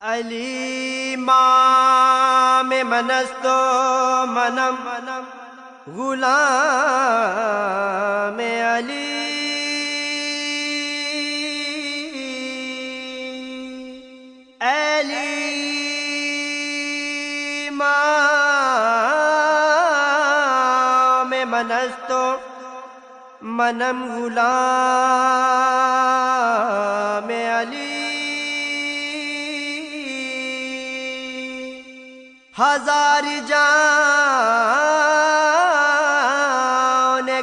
علی مام منستو منم غلام علی علی مام منستو منم غلام علی ہزار جان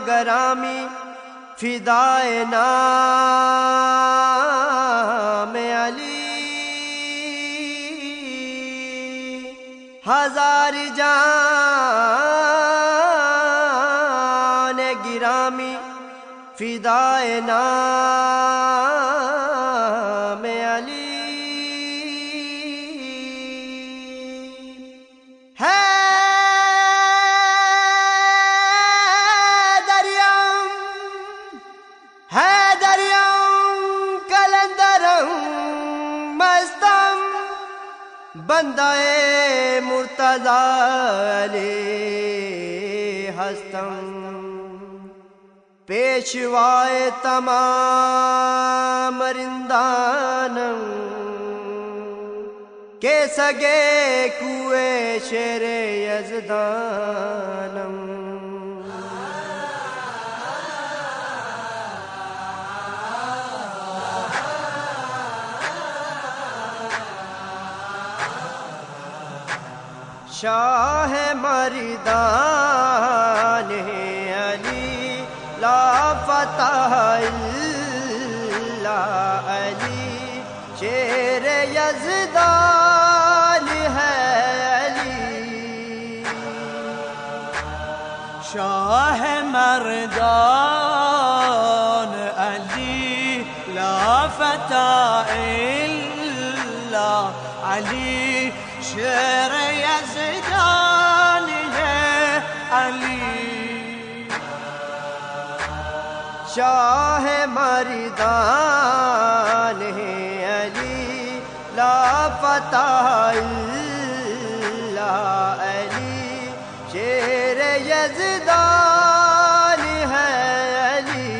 گرامی فدائے نام علی ہزار جان گرامی فدائے نام علی ہستم۔ پیشوائے تمام رندانم۔ کے سگے کوئے شیر یزدانم۔ شاہ مردان علی لا فتح اللہ علی شیر یزدان ہے علی شاہ مردان علی لا فتح اللہ علی شیر شاہ مردان ہے علی لا فتح اللہ علی شیر یزدان ہے علی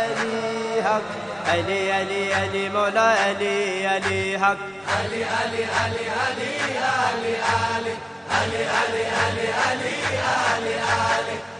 علی حق علی علی علی مولا علی علی حق علی علی علی علی علی علی علی علی علی علی علی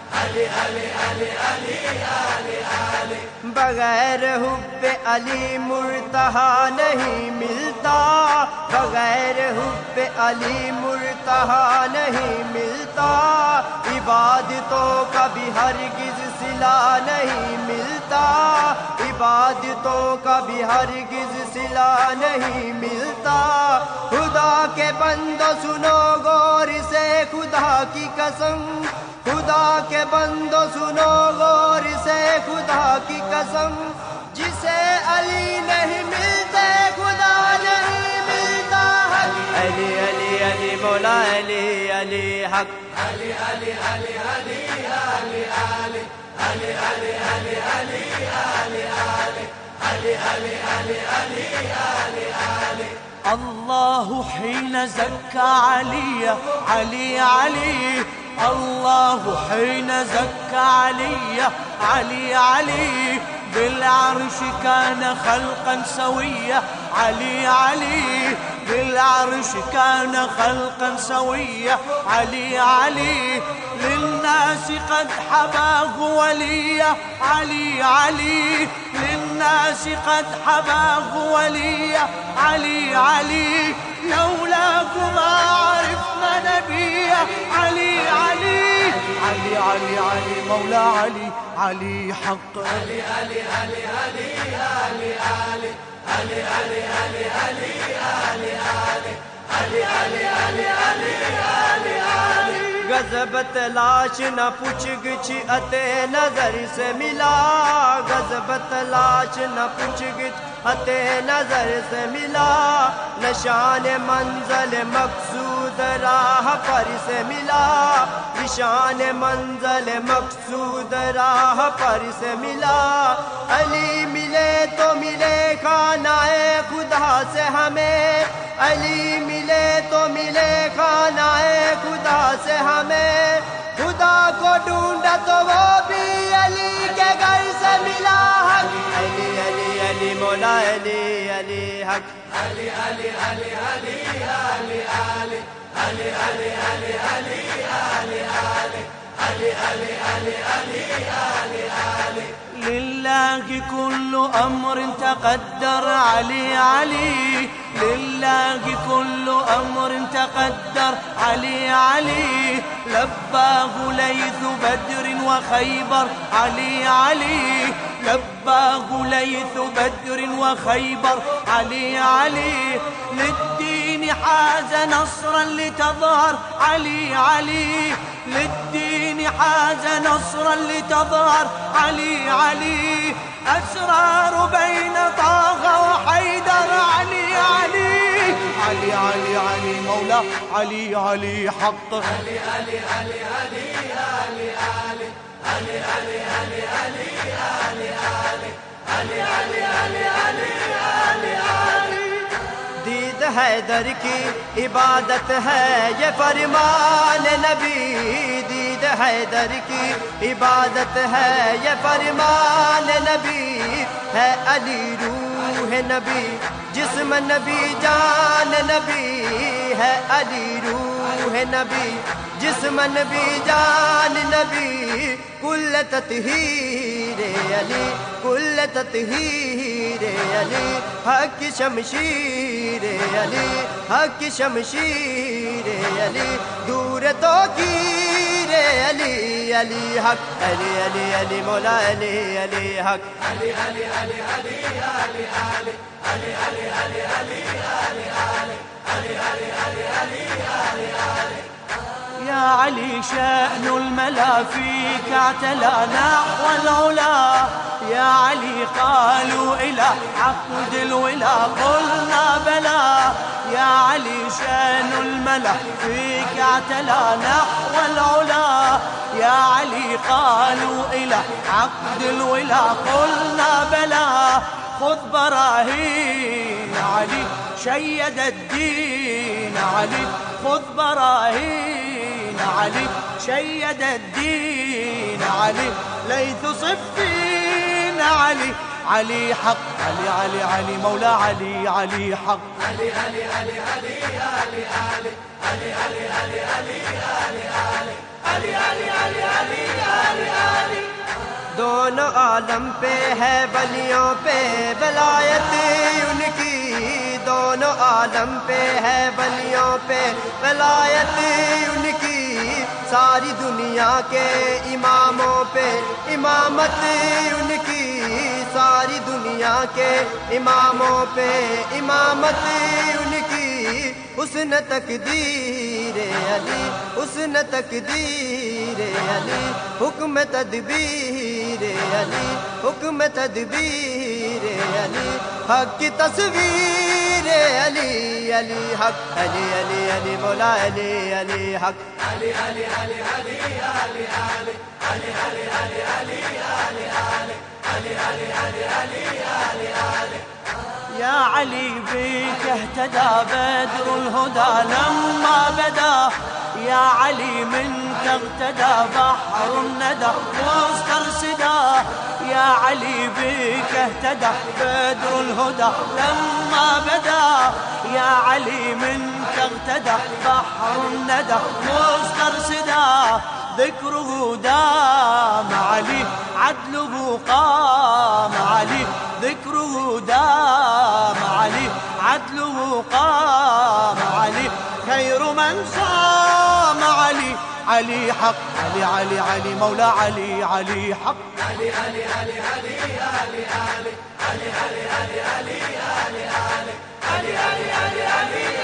بغیر حب علی مرتہا نہیں ملتا۔ بغیر حب علی مرتہا نہیں ملتا۔ عبادتوں کا بھی ہرگز سلا نہیں ملتا۔ عبادتوں کا بھی ہرگز سلا نہیں ملتا۔ خدا کے بندہ سنو گور سے، خدا کی قسم۔ خدا کے بندو سنو غور سے خدا کی قسم جسے علی نہیں ملتے خدا نہیں ملتا حق علی علی علی مولا علی علی حق علی علی علی علی علی علی علی علی علی علی علی علی علی علی علی علی علی الله حين زكى علي علي علي الله حين زكى علي علي علي بالعرش كان خلقا سويا. علي علي بالعرش كان خلقا سويا. علي علي للناس قد حباه وليا. علي علي للناس قد حباه وليا. علي علي لولاكما علي علي علي مولى علي علي حق गजबत लाश न पुछ गिछ अते नजर से मिला गजबत लाश न पुछ गिछ अते नजर से मिला निशान मंजल मकसूद راہ پر سے ملا، نشان منزل مقصود راہ پر سے ملا۔ علی ملے تو ملے خانہ خدا سے ہمیں۔ علی ملے تو ملے خانہ خدا سے ہمیں۔ خدا کو ڈھونڈا تو وہ بھی علی کے گھر سے ملا۔ علی علی علی، مولا، علی علی، حق۔ علی علی علی علی علی لله كل أمر تقدر علي علي لله كل أمر تقدر علي علي لباه ليث بدر وخيبر علي علي لباه ليث بدر وخيبر علي علي للدين حاز نصرا لتظهر علي علي للدين حاز نصرا لتظهر علي علي أسرار بين طه وحيدر علي علي علي علي علي مولى علي علي حق علي علي علي علي علي علي علي علي علي علي علي علي علي علي علي حیدر کی، عبادت ہے یہ فرمان نبی، دید حیدر کی، عبادت ہے یہ فرمان نبی، ہے علی روح نبی، جسم نبی، جان نبی، ہے علی روح نبی، جسم نبی، جان نبی، کل تطہیر علی، کل تطہیر ليالي هك شمشيري يلي شمشير يا يلي دور توكيري يا يلي هك علي علي علي مولا علي علي هك علي علي علي علي علي علي علي علي علي علي علي علي علي علي علي علي يا علي شأن الملا فيك اعتلى نحو العلا. يا علي قالوا إلى عقد الولا قلنا بلى. يا علي شأن الملا فيك اعتلى نحو العلا. يا علي قالوا إلى عقد الولا قلنا بلى. خذ براهين علي شيد الدين علي خذ براهين. علي شيد الدين علي ليث صفين علي علي حق علي علي علي مولى علي علي حق علي علي علي علي علي علي علي علي علي علي علي علي علي علي علي علي دونوں عالم پہ ہے بلیوں پہ بلایت ان کی دونوں عالم پہ ہے بلیوں پہ بلایت ان کی ساری دنیا کے اماموں پہ امامت، ان کی ساری دنیا کے اماموں پہ امامت، ان کی اس حسن تقدیر علی اس حسن تقدیر علی، حکم تدبیر علی، حکم تدبیر علی، حق کی تصویر علي علي علي حق علي علي علي مولا علي علي حق علي علي علي علي علي علي علي علي علي علي علي علي علي علي علي يا علي بك اهتدى بدر الهدى لما بدا يا علي منك اغتدى بحر الندى يا علي بك اهتدى بدر الهدى. لما بدا يا علي منك اغتدى. بحر الندى واسترسدا ذكره دام علي عدله قام علي. ذكره دام علي عدله قام علي. خير من صام علي. علي حق علي علي علي مولى علي علي حق علي علي علي علي علي علي علي علي علي علي علي علي علي علي علي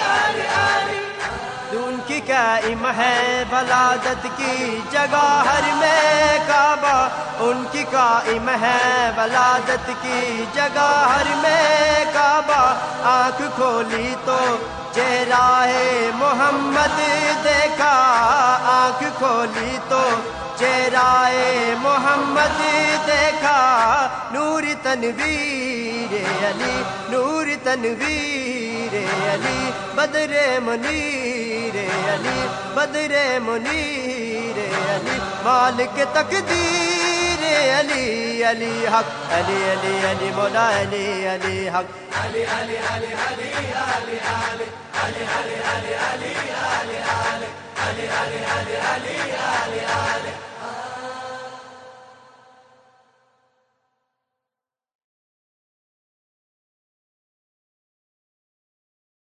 قائم ہے بلادت کی جگہ ہر میں کعبہ ان کی قائم ہے بلادت کی جگہ ہر میں کعبہ آنکھ کھولی تو چہرہ محمد دیکھا۔ آنکھ کھولی تو چہرہ محمد دیکھا۔ نور تنویر علی، نور تنویر علی، بدر منی علی بدر منیر علی مالک تقدیر علی علی حق علی علی علی مولا علی علی حق علی علی علی علی علی علی علی علی علی علی علی علی علی علی علی علی علی